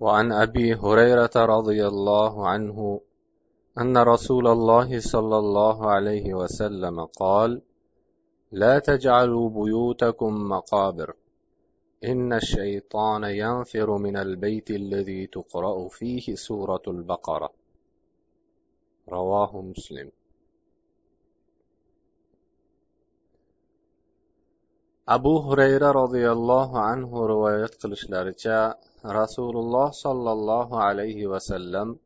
وعن أبي هريرة رضي الله عنه أن رسول الله صلى الله عليه وسلم قال لا تجعلوا بيوتكم مقابر. إن الشيطان ينفر من البيت الذي تقرأ فيه سورة البقرة. رواه مسلم. abu hurayra roziyallohu anhu rivoyat qilishlaricha rasululloh sollallohu alayhi vasallam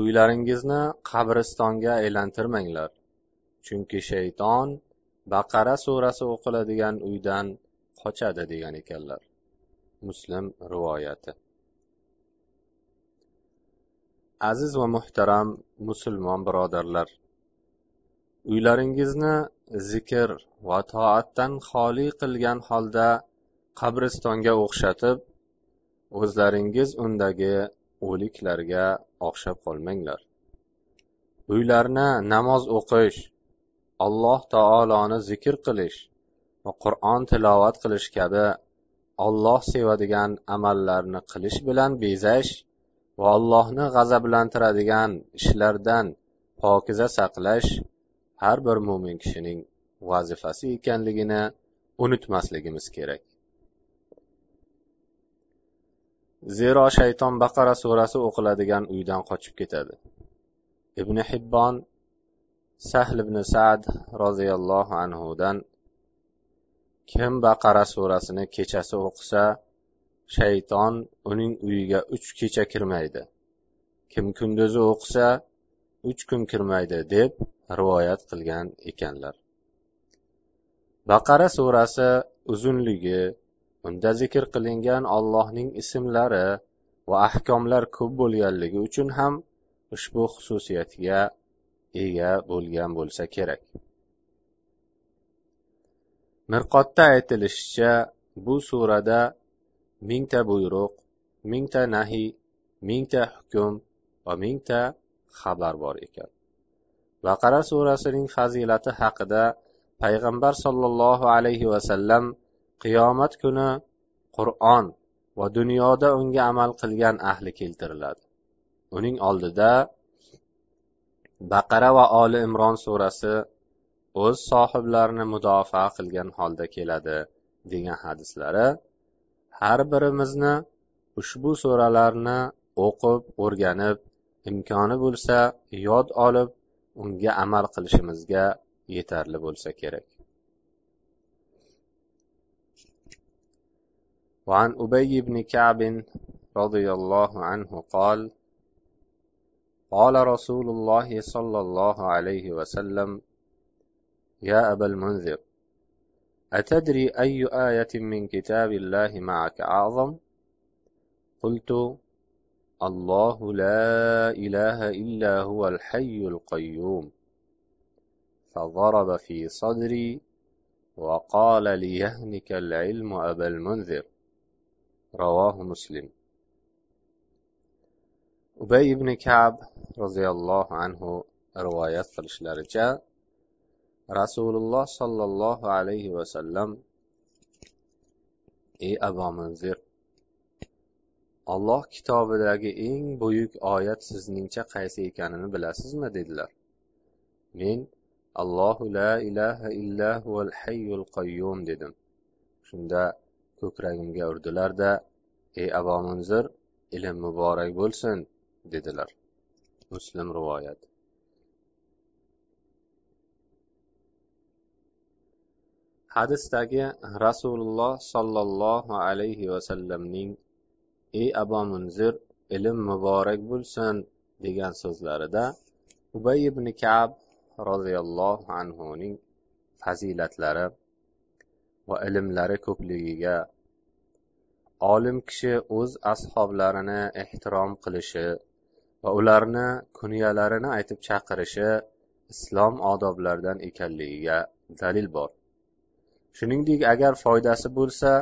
uylaringizni qabristonga aylantirmanglar. Chunki shayton baqara surasi o'qiladigan uydan qochadi degan ekanlar. Muslim rivoyati. Aziz va muhtaram musulmon birodarlar uylaringizni zikr va toatdan xoli qilgan holda qabristonga o'xshatib o'zlaringiz undagi o'liklarga o'xshab qolmanglar. Uylarni namoz o'qish alloh taoloni zikr qilish va qur'on tilovat qilish kabi olloh sevadigan amallarni qilish bilan bezash va allohni g'azablantiradigan ishlardan pokiza saqlash har bir mo'min kishining vazifasi ekanligini unutmasligimiz kerak. Zero shayton baqara surasi o'qiladigan uydan qochib ketadi. Ibn hibbon sahl ibn sad roziyallohu anhudan kim baqara surasini kechasi o'qisa shayton uning uyiga uch kecha kirmaydi. Kim kunduzi o'qisa uch kun kirmaydi deb rivoyat qilgan ekanlar. Baqara surasi uzunligi unda zikr qilingan allohning ismlari va ahkomlar ko'p bo'lganligi uchun ham ushbu xususiyatga ega bo'lgan bo'lsa kerak. Mirqotda aytilishicha bu surada mingta buyruq mingta nahiy mingta hukm va mingta xabar bor ekan. Baqara surasining fazilati haqida payg'ambar sollallohu alayhi vasallam qiyomat kuni qur'on va dunyoda unga amal qilgan ahli keltiriladi. Uning oldida baqara va oli imron surasi o'z sohiblarini mudofaa qilgan holda keladi degan hadislari har birimizni ushbu suralarni o'qib o'rganib imkoni bo'lsa yod olib unga amal qilishimizga yetarli bo'lsa kerak. وعن أبي بن كعب رضي الله عنه قال قال رسول الله صلى الله عليه وسلم يا أبا المنذر أتدري أي آية من كتاب الله معك أعظم؟ قلت الله لا إله إلا هو الحي القيوم. فضرب في صدري وقال ليهنك العلم أبا المنذر. ravohu muslim. Ubay ibn kab roziyallohu anhu rivoyat qilishlaricha rasululloh sollallohu alayhi vasallam ey abu manzir olloh kitobidagi eng buyuk oyat sizningcha qaysi ekanini bilasizmi? dedilar. Men allohu la ilaha illa huval hayyul qayyum dedim. Shunda ko'kragimga urdilarda ey abomunzir ilm muborak bo'lsin dedilar. Muslim rivoyat. Hadisdagi rasululloh sollallohu alayhi vasallamning ey abu munzir ilm muborak bo'lsin degan so'zlarida ubay ibn kab roziyallohu anhuning fazilatlari va ilmlari ko'pligiga olim kishi o'z ashoblarini ehtirom qilishi va ularni kunyalarini aytib chaqirishi islom odoblaridan ekanligiga dalil bor. Shuningdek agar foydasi bo'lsa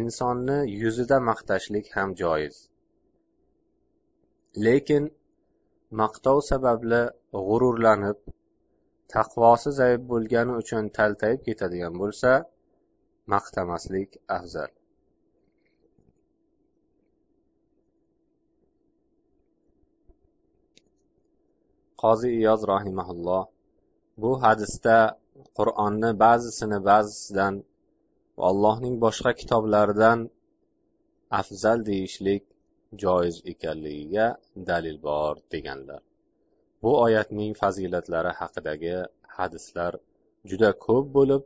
insonni yuzida maqtashlik ham joiz. Lekin maqtov sababli g'ururlanib taqvosi zaif bo'lgani uchun taltayib ketadigan bo'lsa maqtamaslik afzal. Qozi iyoz rahimaulloh bu hadisda qur'onni ba'zisini ba'zisidan va allohning boshqa kitoblaridan afzal deyishlik joiz ekanligiga dalil bor deganlar. Bu oyatning fazilatlari haqidagi hadislar juda ko'p bo'lib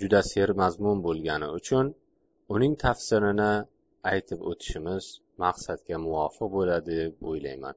juda sermazmun bo'lgani uchun uning tafsirini aytib o'tishimiz maqsadga muvofiq bo'ladi deb o'ylayman.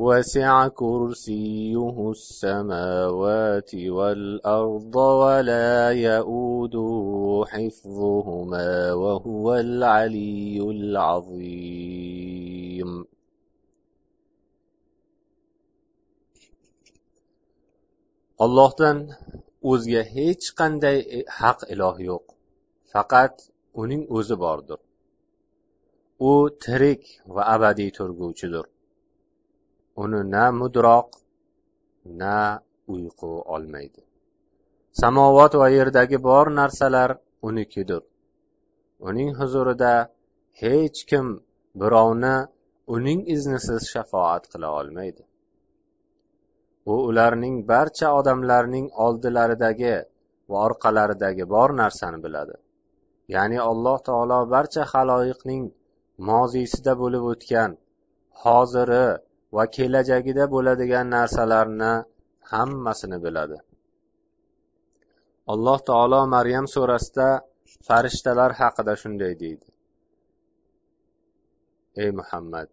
وسع كرسيه السماوات والأرض ولا يؤوده حفظهما وهو العلي العظيم Allohdan o'zga hech qanday haq iloh yo'q. Faqat uning o'zi bordir. U tirik va abadiy turguvchidir. Uni na mudroq na uyqu olmaydi. Samovot va yerdagi bor narsalar unikidir uning huzurida hech kim birovni uning iznisiz shafoat qila olmaydi. U ularning barcha odamlarning oldilaridagi va orqalaridagi bor narsani biladi. Ya'ni alloh taolo barcha haloyiqning moziysida bo'lib o'tgan hoziri va kelajagida bo'ladigan narsalarni hammasini biladi. Alloh taolo maryam surasida farishtalar haqida shunday deydi. Ey muhammad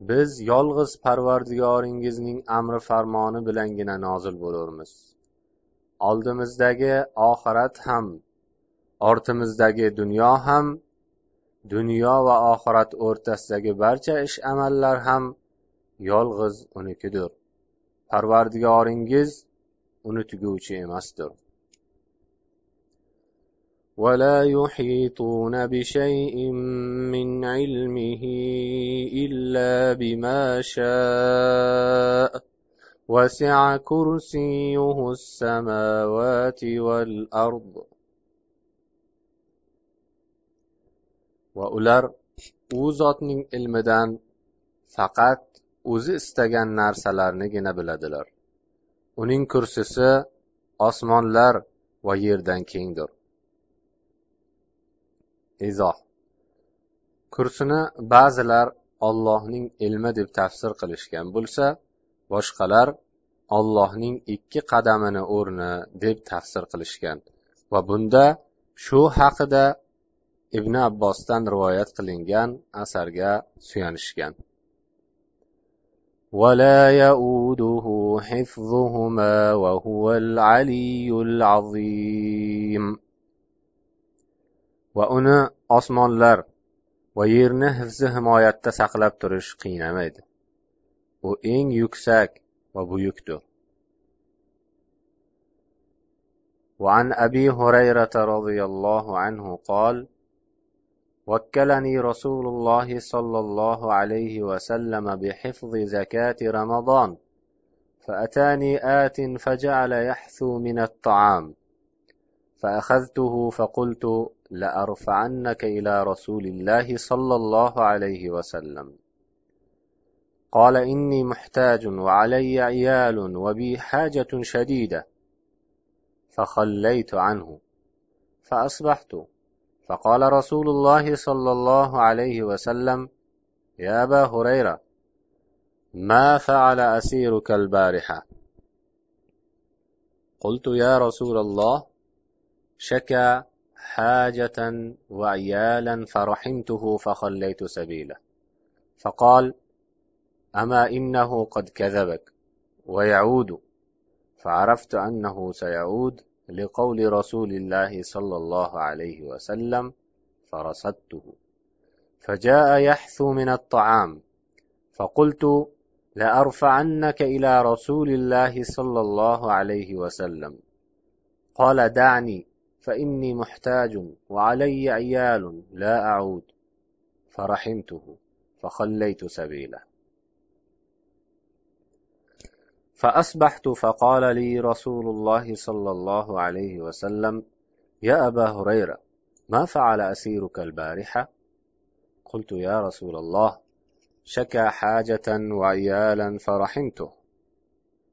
biz yolg'iz parvardigoringizning amri farmoni bilangina nozil bo'lurmiz. Oldimizdagi oxirat ham ortimizdagi dunyo ham dunyo va oxirat o'rtasidagi barcha ish amallar ham yolg'iz unikidir parvardigoringiz unutguvchi emasdir ولا يحيطون بشيء من علمه إلا بما شاء وسع كرسيه السماوات والأرض va ular u zotning ilmidan faqat o'zi istagan narsalarnigina biladilar. Uning kursisi osmonlar va yerdan kengdir. Izoh. Kursini ba'zilar ollohning ilmi deb tafsir qilishgan bo'lsa boshqalar ollohning ikki qadamini o'rni deb tafsir qilishgan va bunda shu haqida ibn abbosdan rivoyat qilingan asarga suyanishgan ولا يؤوده حفظهما وهو العلي العظيم va uni osmonlar va yerni hifzi himoyatda saqlab turish qiynamaydi u eng yuksak va buyukdir وعن أبي هريرة رضي الله عنه قال وكلني رسول الله صلى الله عليه وسلم بحفظ زكاة رمضان فأتاني آت فجعل يحثو من الطعام فأخذته فقلت لأرفعنك إلى رسول الله صلى الله عليه وسلم قال إني محتاج وعلي عيال وبي حاجة شديدة فخليت عنه فأصبحت فقال رسول الله صلى الله عليه وسلم يا أبا هريرة ما فعل أسيرك البارحة؟ قلت يا رسول الله شكى حاجة وعيالا فرحمته فخليت سبيله. فقال أما إنه قد كذبك ويعود؟ فعرفت أنه سيعود لقول رسول الله صلى الله عليه وسلم فرصدته. فجاء يحثو من الطعام فقلت لأرفعنك إلى رسول الله صلى الله عليه وسلم. قال دعني فإني محتاج وعلي عيال لا أعود. فرحمته فخليت سبيله. فأصبحت فقال لي رسول الله صلى الله عليه وسلم يا أبا هريرة ما فعل أسيرك البارحة؟ قلت يا رسول الله شكى حاجة وعيالا فرحمته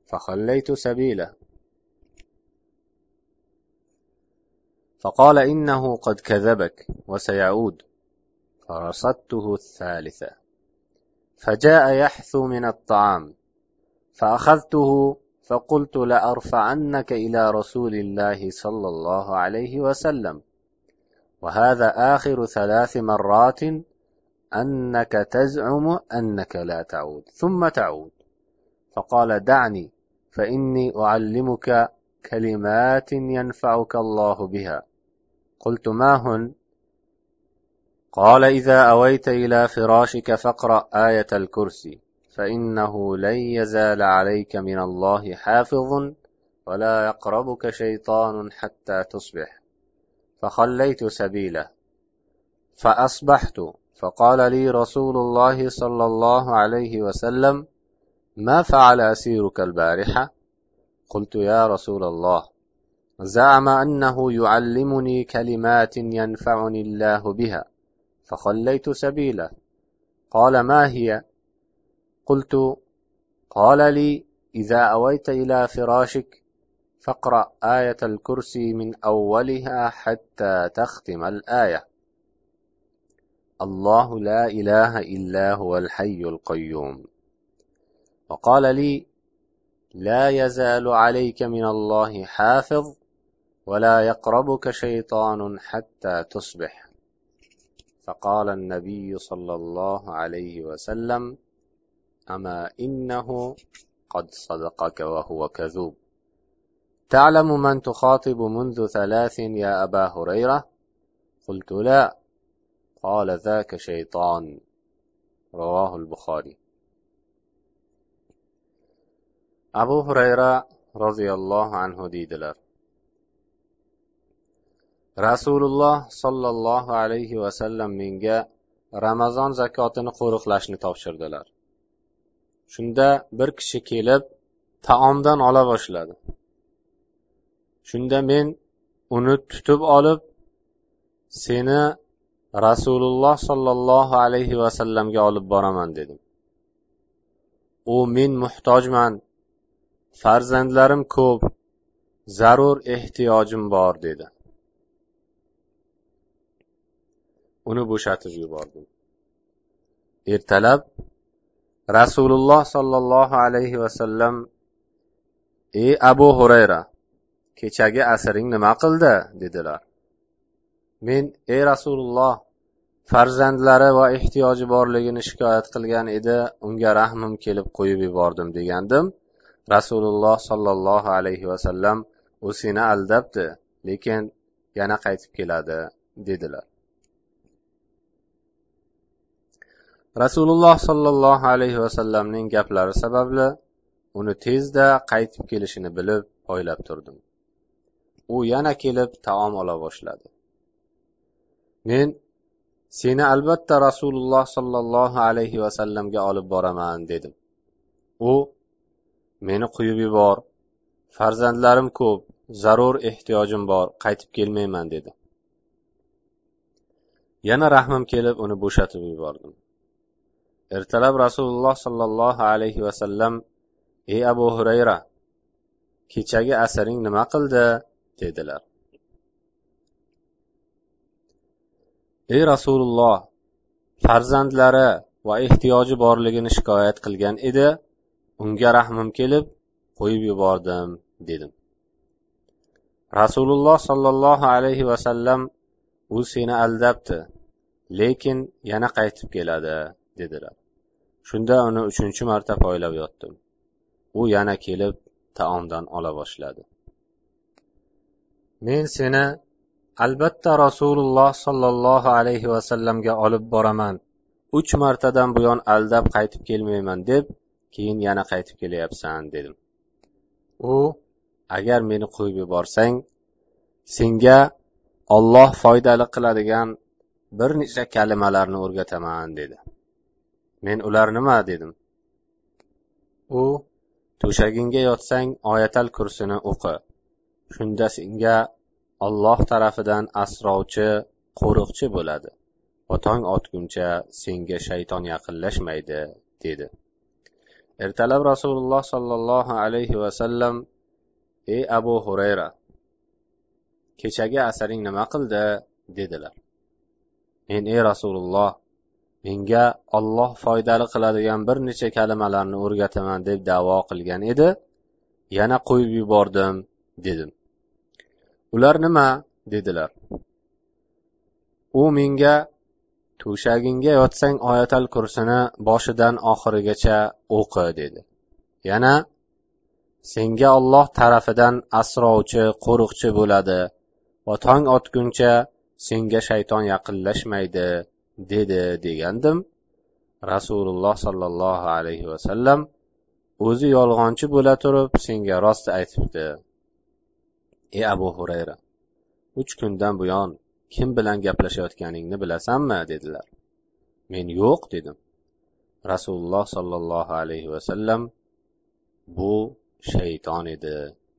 فخليت سبيله. فقال إنه قد كذبك وسيعود. فرصدته الثالثة. فجاء يحثو من الطعام. فأخذته فقلت لأرفعنك إلى رسول الله صلى الله عليه وسلم. وهذا آخر ثلاث مرات أنك تزعم أنك لا تعود ثم تعود. فقال دعني فإني أعلمك كلمات ينفعك الله بها. قلت ما هن؟ قال إذا أويت إلى فراشك فاقرأ آية الكرسي. فإنه لن يزال عليك من الله حافظ ولا يقربك شيطان حتى تصبح. فخليت سبيله. فأصبحت. فقال لي رسول الله صلى الله عليه وسلم ما فعل أسيرك البارحة؟ قلت يا رسول الله زعم أنه يعلمني كلمات ينفعني الله بها فخليت سبيله. قال ما هي؟ قلت قال لي إذا أويت إلى فراشك فاقرأ آية الكرسي من أولها حتى تختم الآية. الله لا إله إلا هو الحي القيوم. وقال لي لا يزال عليك من الله حافظ ولا يقربك شيطان حتى تصبح. فقال النبي صلى الله عليه وسلم أما إنه قد صدقك وهو كذوب. تعلم من تخاطب منذ ثلاث يا أبا هريرة؟ قلت لا. قال ذاك شيطان. رواه البخاري. أبو هريرة رضي الله عنه ديدلر. رسول الله صلى الله عليه وسلم منجا رمضان زكاة قرخ لشن تفشردلر shunda bir kishi kelib taomdan ola boshladi. Shunda men uni tutib olib seni rasululloh sollallohu alayhi vasallamga olib boraman dedim. U men muhtojman farzandlarim ko'p zarur ehtiyojim bor dedi. Uni bo'shatib yubordim. Ertalab rasululloh sollallohu alayhi vasallam ey abu hurayra kechagi asring nima qildi? dedilar. Men ey rasululloh farzandlari va ehtiyoji borligini shikoyat qilgan edi unga rahmim kelib qo'yib yubordim degandim. Rasululloh sollallohu alayhi vasallam u seni aldabdi lekin yana qaytib keladi dedilar. Rasululloh sollallohu alayhi vasallamning gaplari sababli uni tezda qaytib kelishini bilib poylab turdim. U yana kelib taom ola boshladi. Men seni albatta rasululloh sollallohu alayhi vasallamga olib boraman dedim. U meni quyib yubor farzandlarim ko'p zarur ehtiyojim bor qaytib kelmayman dedi. Yana rahmim kelib uni bo'shatib yubordim. Ertalab rasululloh sollallohu alayhi vasallam ey abu hurayra kechagi asaring nima qildi? dedilar. Ey rasululloh farzandlari va ehtiyoji borligini shikoyat qilgan edi unga rahmim kelib qo'yib yubordim dedim. Rasululloh sollallohu alayhi vasallam u seni aldabdi lekin yana qaytib keladi dedilar. Shunda uni uchinchi marta poylab yotdim. U yana kelib taomdan ola boshladi. Men seni albatta rasululloh sollallohu alayhi vasallamga olib boraman. Uch martadan buyon aldab qaytib kelmayman deb keyin yana qaytib kelyapsan dedim. U agar meni qo'yib yuborsang senga olloh foydali qiladigan bir necha kalimalarni o'rgataman dedi. Men ular nima dedim? U to'shagingga yotsang oyatal kursini o'qi. Shunda senga olloh tarafidan asrovchi qo'riqchi bo'ladi. Va tong otguncha senga shayton yaqinlashmaydi dedi. Ertalab rasululloh sollallohu alayhi vasallam ey abu hurayra kechagi asaring nima qildi? dedilar. Men ey rasululloh menga olloh foydali qiladigan bir necha kalimalarni o'rgataman deb davo qilgan edi. Yana qo'yib yubordim dedim. Ular nima? dedilar. U menga to'shagingga yotsang oyatal kursini boshidan oxirigacha o'qi dedi. Yana senga olloh tarafidan asrovchi qo'riqchi bo'ladi va tong otguncha senga shayton yaqinlashmaydi dedi degandim. Rasululloh sollallohu alayhi vasallam o'zi yolg'onchi bo'la turib senga rost aytibdi. Ey abu hurayra uch kundan buyon kim bilan gaplashayotganingni bilasanmi dedilar. Men yo'q dedim. Rasululloh sollallohu alayhi vasallam bu shayton edi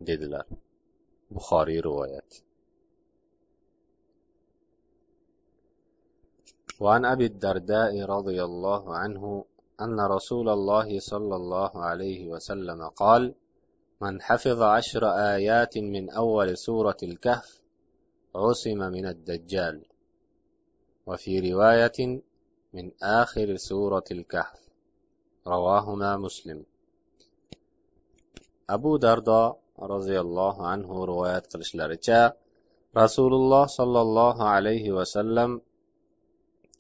dedilar. Buxoriy rivoyat. وعن أبي الدرداء رضي الله عنه أن رسول الله صلى الله عليه وسلم قال من حفظ عشر آيات من أول سورة الكهف عصم من الدجال وفي رواية من آخر سورة الكهف رواهما مسلم. abu dardo roziyallohu anhu rivoyat qilishlaricha rasululloh sollallohu alayhi vasallam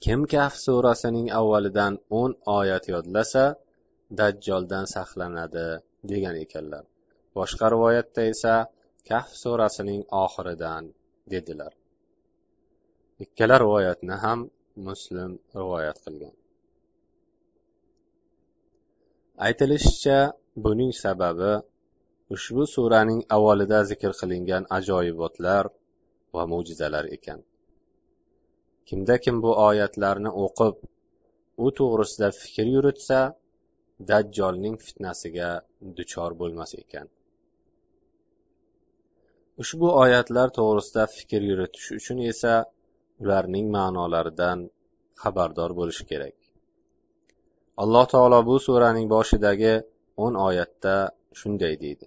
kim kahf surasining avvalidan o'n oyat yodlasa dajjoldan saqlanadi degan ekanlar. Boshqa rivoyatda esa kahf surasining oxiridan dedilar. Ikkala rivoyatni ham muslim rivoyat qilgan. Aytilishicha buning sababi ushbu suraning avvalida zikr qilingan ajoyibotlar va mo'jizalar ekan. Kimda kim bu oyatlarni o'qib u to'g'risida fikr yuritsa dajjolning fitnasiga duchor bo'lmas ekan. Ushbu oyatlar to'g'risida fikr yuritish uchun esa ularning ma'nolaridan xabardor bo'lish kerak. Alloh taolo bu suraning boshidagi o'n oyatda shunday deydi.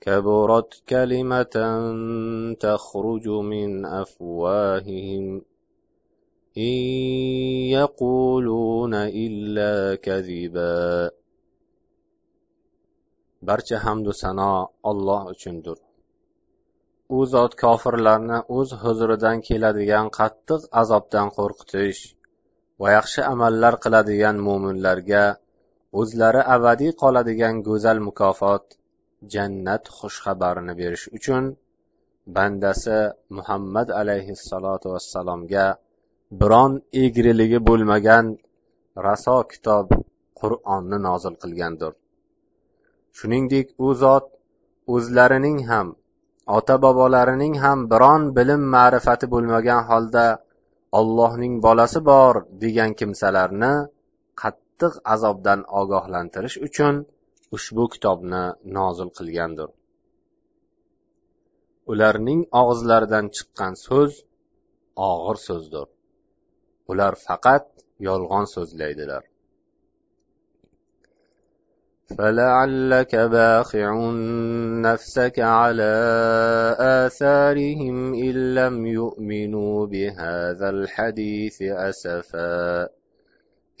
كبرت كلمة تخرج من أفواههم إن يقولون إلا كذبا barcha hamdu sano olloh uchundir u zot kofirlarni o'z huzuridan keladigan qattiq azobdan qo'rqitish va yaxshi amallar qiladigan mo'minlarga o'zlari abadiy qoladigan go'zal mukofot jannat xushxabarini berish uchun bandasi muhammad alayhissalotu vassalomga biron egriligi bo'lmagan raso kitob qur'onni nozil qilgandir. Shuningdek u zot o'zlarining ham ota bobolarining ham biron bilim ma'rifati bo'lmagan holda ollohning bolasi bor degan kimsalarni qattiq azobdan ogohlantirish uchun ushbu kitobni nozil qilgandir ularning og'izlaridan chiqqan so'z og'ir so'zdir ular faqat yolg'on so'zlaydilar فلعلك باخع نفسك على آثارهم إن لم يؤمنوا بهذا الحديث أسفا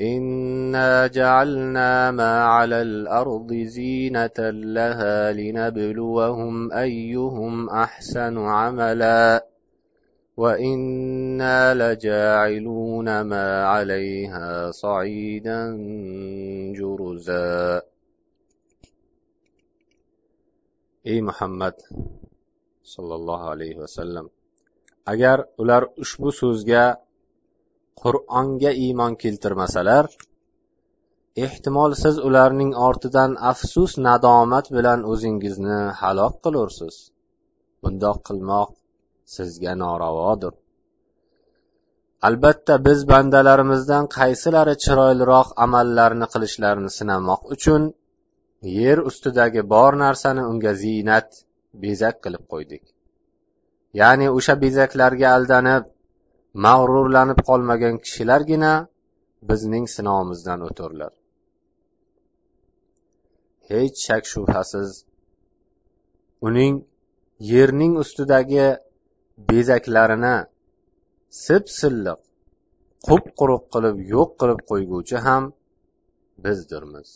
إنا جعلنا ما على الأرض زينة لها لنبلوهم أيهم أحسن عملا وإنا لجاعلون ما عليها صعيدا جرزا ey muhammad sollallohu alayhi vasallam agar ular ushbu so'zga qur'onga iymon keltirmasalar ehtimol siz ularning ortidan afsus nadomat bilan o'zingizni halok qilursiz. Bundoq qilmoq sizga noravodir. Albatta biz bandalarimizdan qaysilari chiroyliroq amallarni qilishlarini sinamoq uchun yer ustidagi bor narsani unga ziynat bezak qilib qo'ydik. Ya'ni o'sha bezaklarga aldanib mag'rurlanib qolmagan kishilargina bizning sinovimizdan o'turlar hech shak shubhasiz uning yerning ustidagi bezaklarini sip silliq qup quruq qilib yo'q qilib qo'yguvchi ham bizdirmiz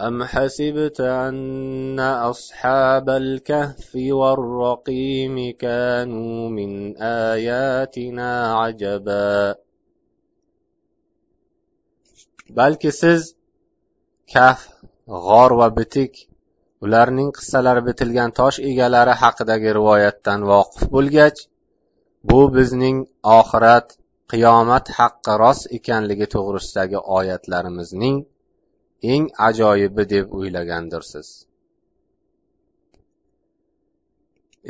أم حسبت أن أصحاب الكهف والرقيم كانوا من آياتنا عجبا balki siz kaf g'or va bitik ularning qissalari bitilgan tosh egalari haqidagi rivoyatdan voqif bo'lgach bu bizning oxirat qiyomat haqqi rost ekanligi to'g'risidagi oyatlarimizning eng ajoyibi deb o'ylagandirsiz?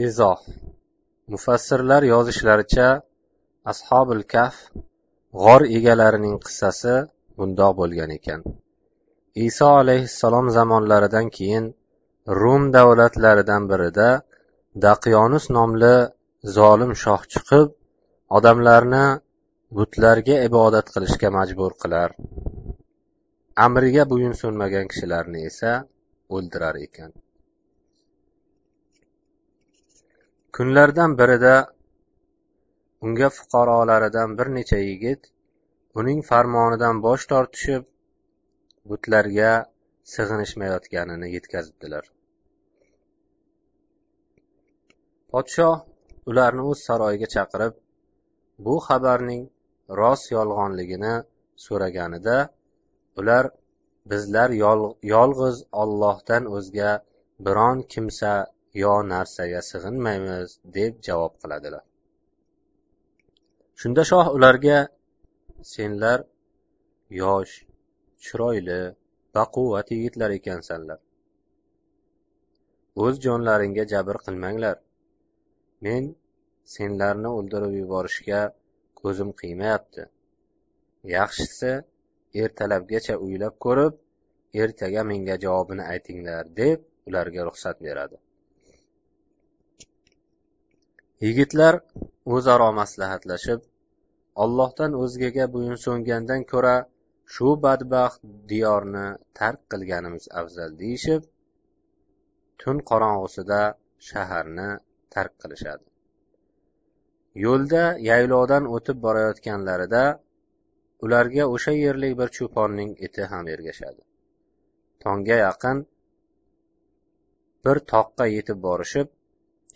Izoh mufassirlar yozishlaricha ashobil kaf g'or egalarining qissasi bundoq bo'lgan ekan. Iso alayhissalom zamonlaridan keyin rum davlatlaridan birida daqyonus nomli zolim shoh chiqib odamlarni butlarga ibodat qilishga majbur qilar. Amriga bo'ysunmagan kishilarni esa o'ldirar ekan. Kunlardan birida unga fuqarolaridan bir necha yigit uning farmonidan bosh tortishib butlarga sig'inishmayotganini yetkazibdilar. Podshoh ularni o'z saroyiga chaqirib bu xabarning rost yolg'onligini so'raganida ular bizlar yolg'iz ollohdan o'zga biron kimsa yo narsaga sig'inmaymiz deb javob qiladilar. Shunda shoh ularga senlar yosh chiroyli baquvvat yigitlar ekansanlar. O'z jonlaringga jabr qilmanglar. Men senlarni o'ldirib yuborishga ko'zim qiymayapti. Yaxshisi ertalabgacha o'ylab ko'rib ertaga menga javobini aytinglar deb ularga ruxsat beradi. Yigitlar o'zaro maslahatlashib Allohdan o'zgaga bo'yinsungandan ko'ra shu badbaxt diyorni tark qilganimiz afzal deyishib tun qorong'usida shaharni tark qilishadi. Yo'lda yaylovdan o'tib borayotganlarida ularga o'sha yerlik bir cho'ponning iti ham ergashadi. Tongga yaqin bir toqqa yetib borishib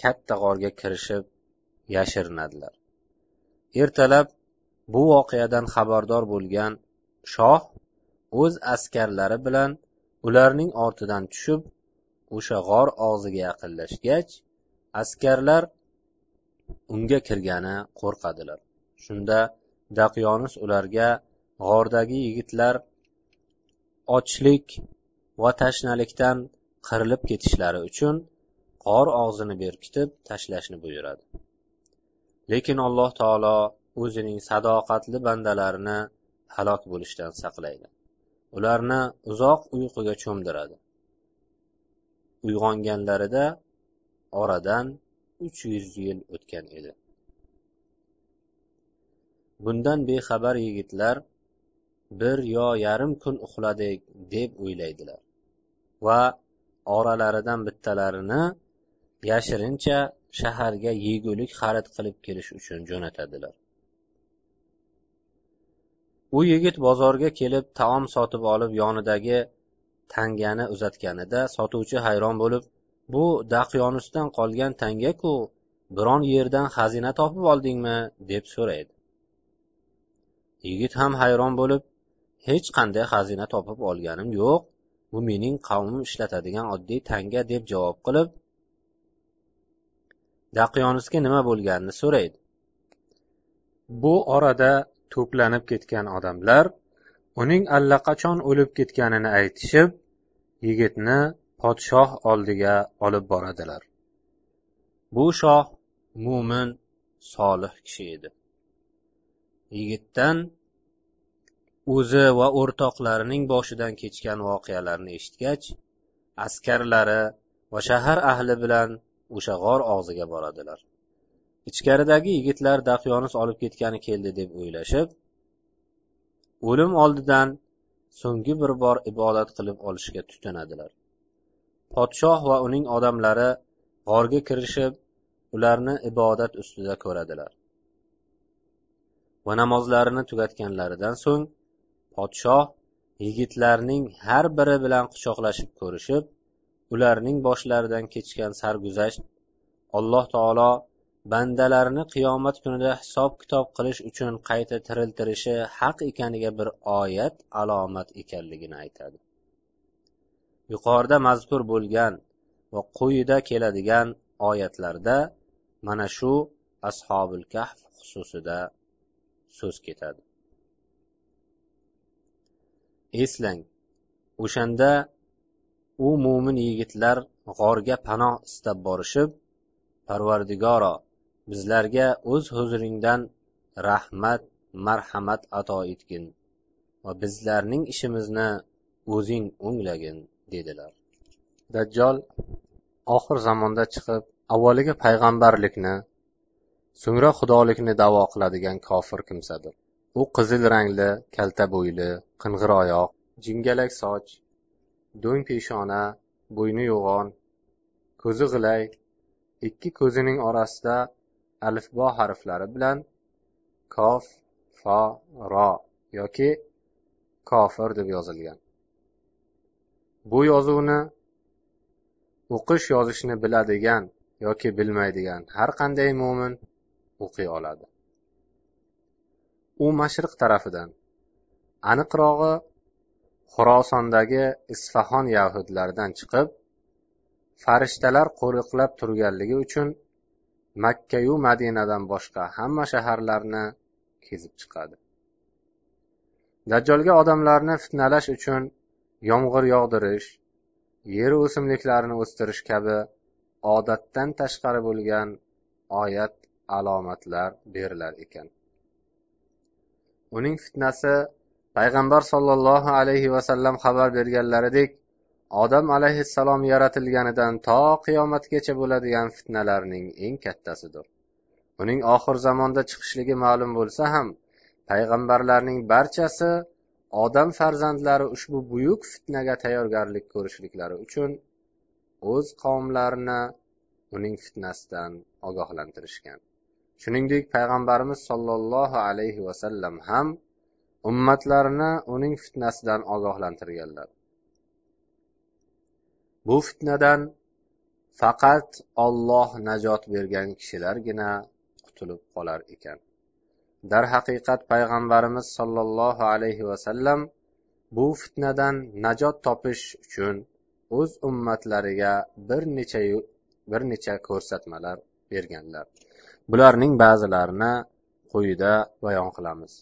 katta g'orga kirishib yashirinadilar. Ertalab bu voqeadan xabardor bo'lgan shoh o'z askarlari bilan ularning ortidan tushib o'sha g'or og'ziga yaqinlashgach askarlar unga kirgani qo'rqadilar. Shunda daqyonus ularga g'ordagi yigitlar ochlik va tashnalikdan qirilib ketishlari uchun g'or og'zini berkitib tashlashni buyuradi. Lekin alloh taolo o'zining sadoqatli bandalarini halok bo'lishdan saqlaydi. Ularni uzoq uyquga cho'mdiradi. Uyg'onganlarida oradan uch yuz yil o'tgan edi. Bundan bexabar yigitlar bir yo yarim kun uxladik deb o'ylaydilar. Va oralaridan bittalarini yashirincha shaharga yegulik xarid qilib kelish uchun jo'natadilar. U yigit bozorga kelib taom sotib olib yonidagi tangani uzatganida sotuvchi hayron bo'lib bu daqyonusdan qolgan tanga ku biron yerdan xazina topib oldingmi? deb so'raydi. Yigit ham hayron bo'lib hech qanday xazina topib olganim yo'q bu mening qavmim ishlatadigan oddiy tanga deb javob qilib daqyonusga nima bo'lganini so'raydi. Bu orada to'planib ketgan odamlar uning allaqachon o'lib ketganini aytishib yigitni podshoh oldiga olib boradilar. Bu shoh mo'min solih kishi edi yigitdan o'zi va o'rtoqlarining boshidan kechgan voqealarni eshitgach askarlari va shahar ahli bilan o'sha g'or og'ziga boradilar. Ichkaridagi yigitlar daqyonus olib ketgani keldi deb o'ylashib o'lim oldidan so'nggi bir bor ibodat qilib olishga tutinadilar. Podshoh va uning odamlari g'orga kirishib ularni ibodat ustida ko'radilar. Va namozlarini tugatganlaridan so'ng podshoh yigitlarning har biri bilan quchoqlashib ko'rishib ularning boshlaridan kechgan sarguzasht alloh taolo bandalarini qiyomat kunida hisob kitob qilish uchun qayta tiriltirishi haq ekaniga bir oyat alomat ekanligini aytadi. Yuqorida mazkur bo'lgan va quyida keladigan oyatlarda mana shu ashobil kahf xususida so'z ketadi. Eslang o'shanda u mo'min yigitlar g'orga panoh istab borishib parvardigoro bizlarga o'z huzuringdan rahmat marhamat ato etgin va bizlarning ishimizni o'zing o'nglagin dedilar. Dajjol oxir zamonda chiqib avvaliga payg'ambarlikni so'ngra xudolikni davo qiladigan kofir kimsadir. U qizil rangli kalta bo'yli qing'ir oyoq jingalak soch do'ng peshona bo'yni yo'g'on ko'zi g'ilay ikki ko'zining orasida alifbo harflari bilan kof fo ro yoki kofir deb yozilgan. Bu yozuvni o'qish yozishni biladigan yoki bilmaydigan har qanday mo'min o'qiy oladi. U mashriq tarafidan. Aniqrog'i xurosondagi isfahon yahudlaridan chiqib farishtalar qo'riqlab turganligi uchun makkayu madinadan boshqa hamma shaharlarni kezib chiqadi. Dajjolga odamlarni fitnalash uchun yomg'ir yog'dirish yer o'simliklarini o'stirish kabi odatdan tashqari bo'lgan oyat alomatlar berilar ekan. Uning fitnasi payg'ambar sollallohu alayhi vasallam xabar berganlaridek odam alayhissalom yaratilganidan to qiyomatgacha bo'ladigan fitnalarning eng kattasidir. Uning oxir zamonda chiqishligi ma'lum bo'lsa ham payg'ambarlarning barchasi odam farzandlari ushbu buyuk fitnaga tayyorgarlik ko'rishliklari uchun o'z qavmlarini uning fitnasidan ogohlantirishgan. Shuningdek payg'ambarimiz sollallohu alayhi vasallam ham ummatlarini uning fitnasidan ogohlantirganlar. Bu fitnadan faqat olloh najot bergan kishilargina qutulib qolar ekan. Darhaqiqat payg'ambarimiz sollallohu alayhi vasallam bu fitnadan najot topish uchun o'z ummatlariga bir necha bir necha ko'rsatmalar berganlar. Bularning ba'zilarini quyida bayon qilamiz.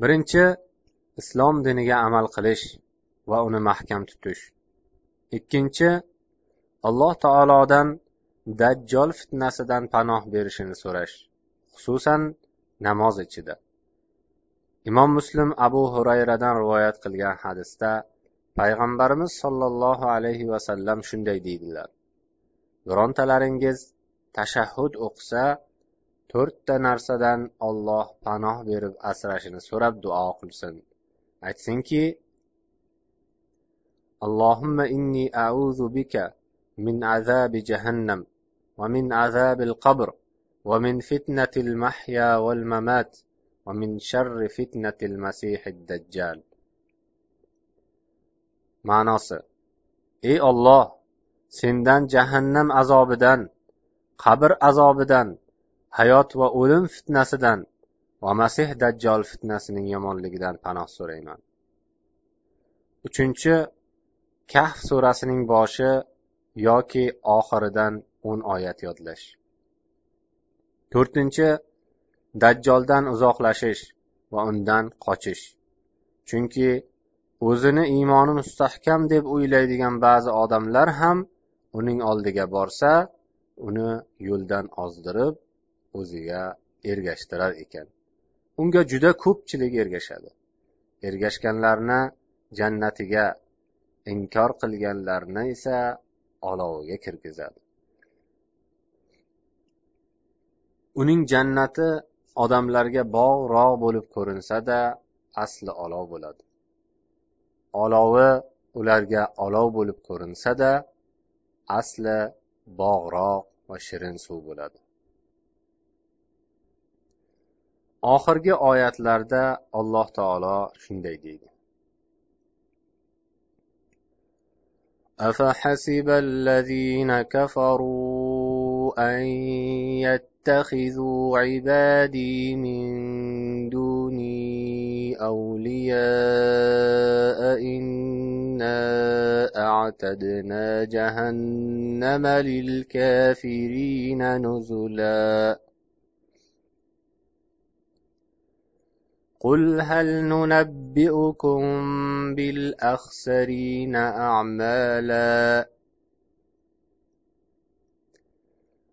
Birinchi islom diniga amal qilish va uni mahkam tutish. Ikkinchi alloh taolodan dajjol fitnasidan panoh berishini so'rash xususan namoz ichida. Imom muslim abu hurayradan rivoyat qilgan hadisda payg'ambarimiz sollallohu alayhi vasallam shunday deydilar. Birontalaringiz tashahhud o'qisa to'rtta narsadan Alloh panoh berib asrashini so'rab duo qilsin. Aytsinki allohimma inni auzu bika min azabi jahannam va min azabil qabr va min fitnatil mahya val mamat va min sharri fitnatil masihid dajjal. Ma'nosi ey olloh sendan jahannam azobidan qabr azobidan hayot va o'lim fitnasidan va masih dajjol fitnasining yomonligidan panoh so'rayman. Uchinchi kahf surasining boshi yoki oxiridan o'n oyat yodlash. To'rtinchi dajjoldan uzoqlashish va undan qochish. Chunki o'zini iymoni mustahkam deb o'ylaydigan ba'zi odamlar ham uning oldiga borsa uni yo'ldan ozdirib o'ziga ergashtirar ekan. Unga juda ko'pchilik ergashadi. Ergashganlarni jannatiga inkor qilganlarni esa oloviga kirgizadi. Uning jannati odamlarga bog' rog' bo'lib ko'rinsada asli olov bo'ladi. Olovi ularga olov bo'lib ko'rinsada asli bog'roq va shirin suv bo'ladi oxirgi oyatlarda alloh taolo shunday deydi أفحسب الذين كفروا أن يتخذوا عبادي من دوني أولياء إنا أعتدنا جهنم للكافرين نزلاً. قل هل ننبئكم بالأخسرين أعمالا؟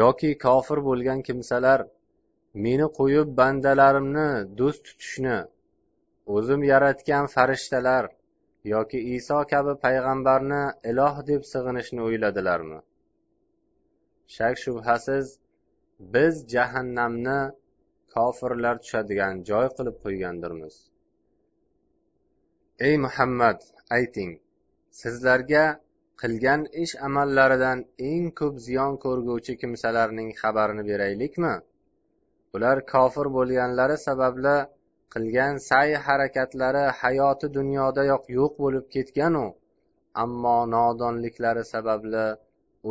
Yoki kofir bo'lgan kimsalar meni qo'yib bandalarimni do'st tutishni o'zim yaratgan farishtalar yoki iso kabi payg'ambarni iloh deb sig'inishni o'yladilarmi? Shak shubhasiz biz jahannamni kofirlar tushadigan joy qilib qo'ygandirmiz. Ey muhammad ayting sizlarga qilgan ish amallaridan eng ko'p ziyon ko'rguvchi kimsalarning xabarini beraylikmi? Ular kofir bo'lganlari sababli qilgan sa'y harakatlari hayoti dunyodayoq yo'q bo'lib ketganu ammo nodonliklari sababli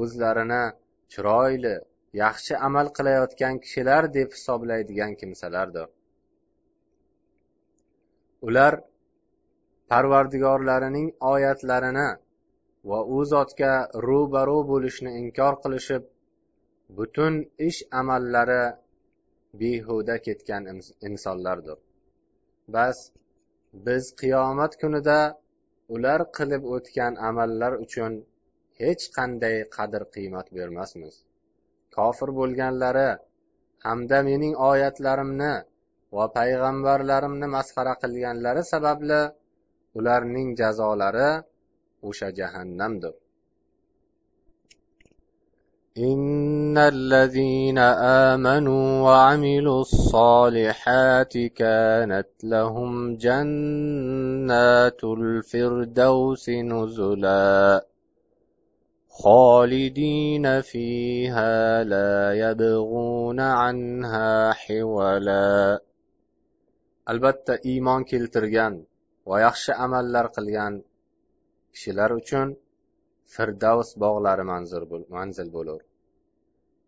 o'zlarini chiroyli yaxshi amal qilayotgan kishilar deb hisoblaydigan kimsalardir. Ular parvardigorlarining oyatlarini va u zotga ro'baro bo'lishni inkor qilishib butun ish amallari behuda ketgan insonlardir. Bas biz qiyomat kunida ular qilib o'tgan amallar uchun hech qanday qadr qiymat bermasmiz. Kofir bo'lganlari hamda mening oyatlarimni va payg'ambarlarimni masxara qilganlari sababli ularning jazolari o'sha jahannamdir إن الذين آمنوا وعملوا الصالحات كانت لهم جنات الفردوس نزلا خالدين فيها لا يبغون عنها حولا. iymon keltirgan va yaxshi amallar qilgan kishilar uchun firdavs bog'lari manzil bo'lur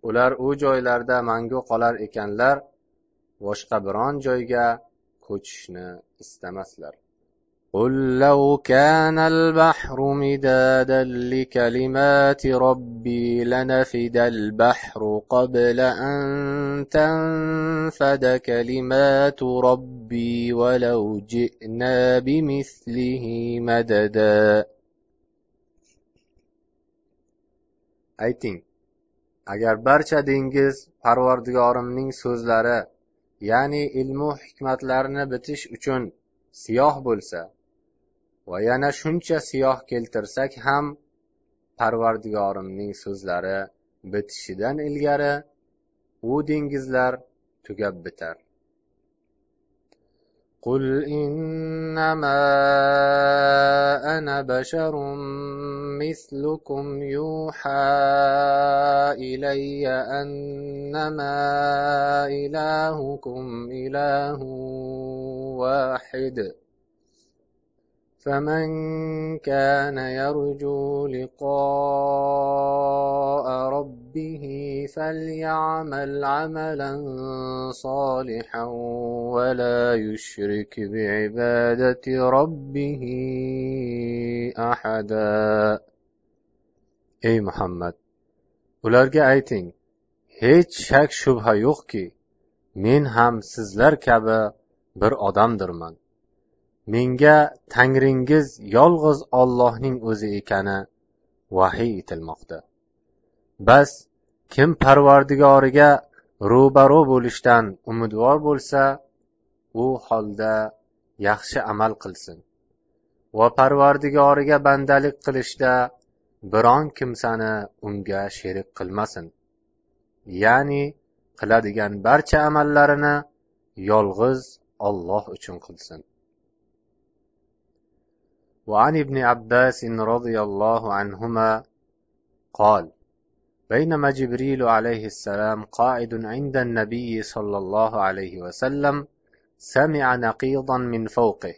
ular u joylarda mangu qolar ekanlar boshqa biron joyga ko'chishni istamaslar قل لو كان البحر مدادا لكلمات ربي لنفد البحر قبل أن تنفد كلمات ربي ولو جئنا بمثله مددا ayting. Agar barcha dengiz parvardigorimning so'zlari ya'ni ilmu hikmatlarini bitish uchun siyoh bo'lsa va yana shuncha siyoh keltirsak ham parvardigorimning so'zlari bitishidan ilgari u dengizlar tugab bitar. قل إنما أنا بشر مثلكم يوحى إلي أنما إلهكم إله واحد فمن كان يرجو لقاء ربه فليعمل عملا صالحا ولا يشرك بعبادة ربه أحدا ey muhammad ularga ayting hech shak shubha yo'qki men ham sizlar kabi bir odamdirman menga tangringiz yolg'iz ollohning o'zi ekani vahiy etilmoqda. Bas kim parvardigoriga ro'baro bo'lishdan umidvor bo'lsa u holda yaxshi amal qilsin. Va parvardigoriga bandalik qilishda biron kimsani unga sherik qilmasin. Ya'ni qiladigan barcha amallarini yolg'iz olloh uchun qilsin. وعن ابن عباس رضي الله عنهما قال بينما جبريل عليه السلام قاعد عند النبي صلى الله عليه وسلم سمع نقيضا من فوقه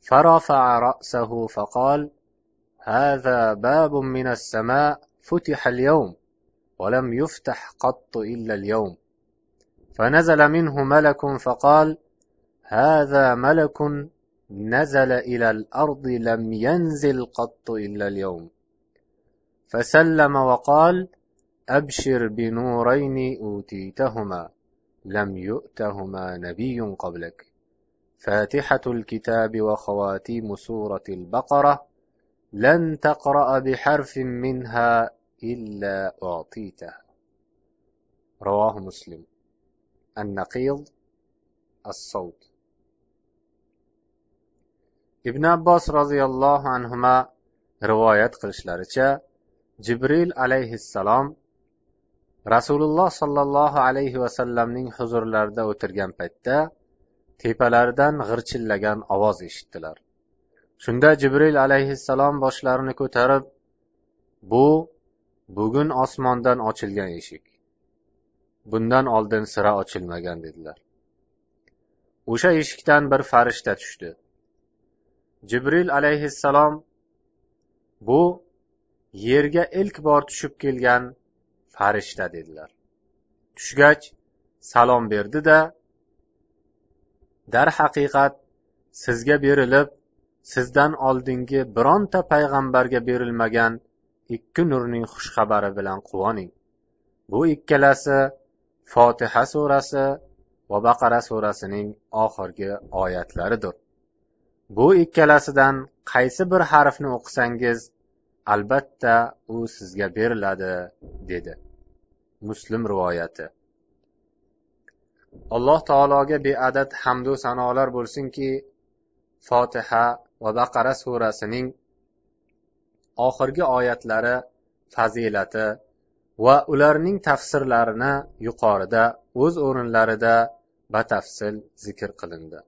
فرفع رأسه فقال هذا باب من السماء فتح اليوم ولم يفتح قط إلا اليوم فنزل منه ملك فقال هذا ملك نزل إلى الأرض لم ينزل قط إلا اليوم. فسلم وقال أبشر بنورين أوتيتهما لم يؤتهما نبي قبلك. فاتحة الكتاب وخواتيم سورة البقرة لن تقرأ بحرف منها إلا أعطيته رواه مسلم. النقيض الصوت. Ibn abbos roziyallohu anhuma rivoyat qilishlaricha jibril alayhissalom rasululloh sollallohu alayhi vasallamning huzurlarida o'tirgan paytda tepalaridan g'irchillagan ovoz eshitdilar. Shunda jibril alayhissalom boshlarini ko'tarib bu bugun osmondan ochilgan eshik. Bundan oldin sira ochilmagan dedilar. O'sha eshikdan bir farishta tushdi. Jibril alayhissalom bu yerga ilk bor tushib kelgan farishta dedilar. Tushgach salom berdi da darhaqiqat sizga berilib sizdan oldingi bironta payg'ambarga berilmagan ikki nurning xushxabari bilan quvoning bu ikkalasi fotiha surasi va baqara surasining oxirgi oyatlaridir. Bu ikkalasidan qaysi bir harfni o'qisangiz albatta u sizga beriladi dedi muslim rivoyati. Alloh taologa beadad hamdu sanolar bo'lsinki fotiha va baqara surasining oxirgi oyatlari fazilati va ularning tafsirlarini yuqorida o'z o'rinlarida batafsil zikr qilindi.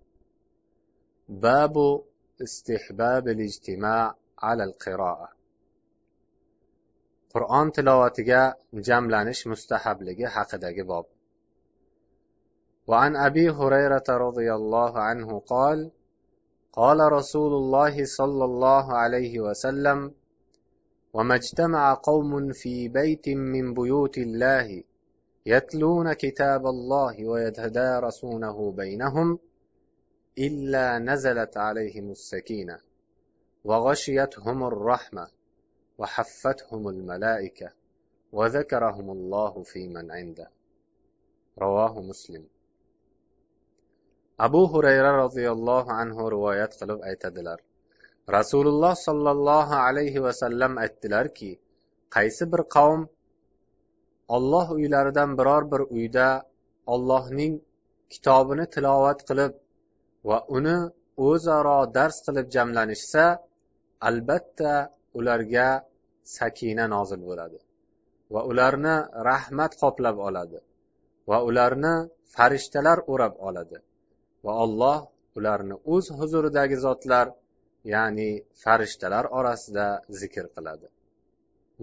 Babu istihbab ijtimo ala qiroa qur'on tilovatiga jamlanish mustahabligi haqidagi bob وعن أبي هريرة رضي الله عنه قال قال رسول الله صلى الله عليه وسلم وما اجتمع قوم في بيت من بيوت الله يتلون كتاب الله ويتدارسونه بينهم إلا نزلت عليهم السكينة وغشيتهم الرحمة وحفتهم الملائكة وذكرهم الله في من عنده رواه مسلم abu hurayra roziyallohu anhu rivoyat qilib aytadilar rasululloh sollallohu alayhi vasallam aytdilarki qaysi bir qavm olloh uylaridan biror bir uyda ollohning kitobini tilovat qilib va uni o'zaro dars qilib jamlanishsa albatta ularga sakina nozil bo'ladi va ularni rahmat qoplab oladi va ularni farishtalar o'rab oladi va olloh ularni o'z huzuridagi zotlar ya'ni farishtalar orasida zikr qiladi.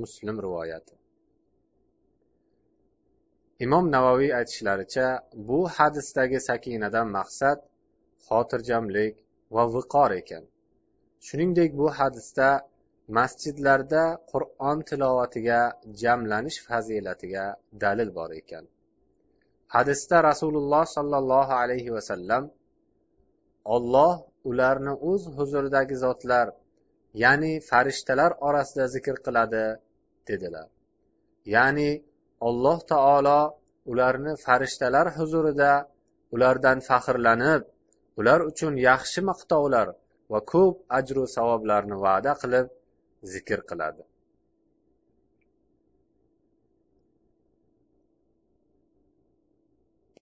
Muslim rivoyati. Imom navoiy aytishlaricha bu hadisdagi sakinadan maqsad xotirjamlik va viqor ekan. Shuningdek bu hadisda masjidlarda qur'on tilovatiga jamlanish fazilatiga dalil bor ekan. Hadisda rasululloh sollallohu alayhi vasallam olloh ularni o'z huzuridagi zotlar ya'ni farishtalar orasida zikr qiladi dedilar. Ya'ni alloh taolo ularni farishtalar huzurida ulardan faxrlanib ular uchun yaxshi maqtovlar va ko'p ajru savoblarni va'da qilib zikr qiladi.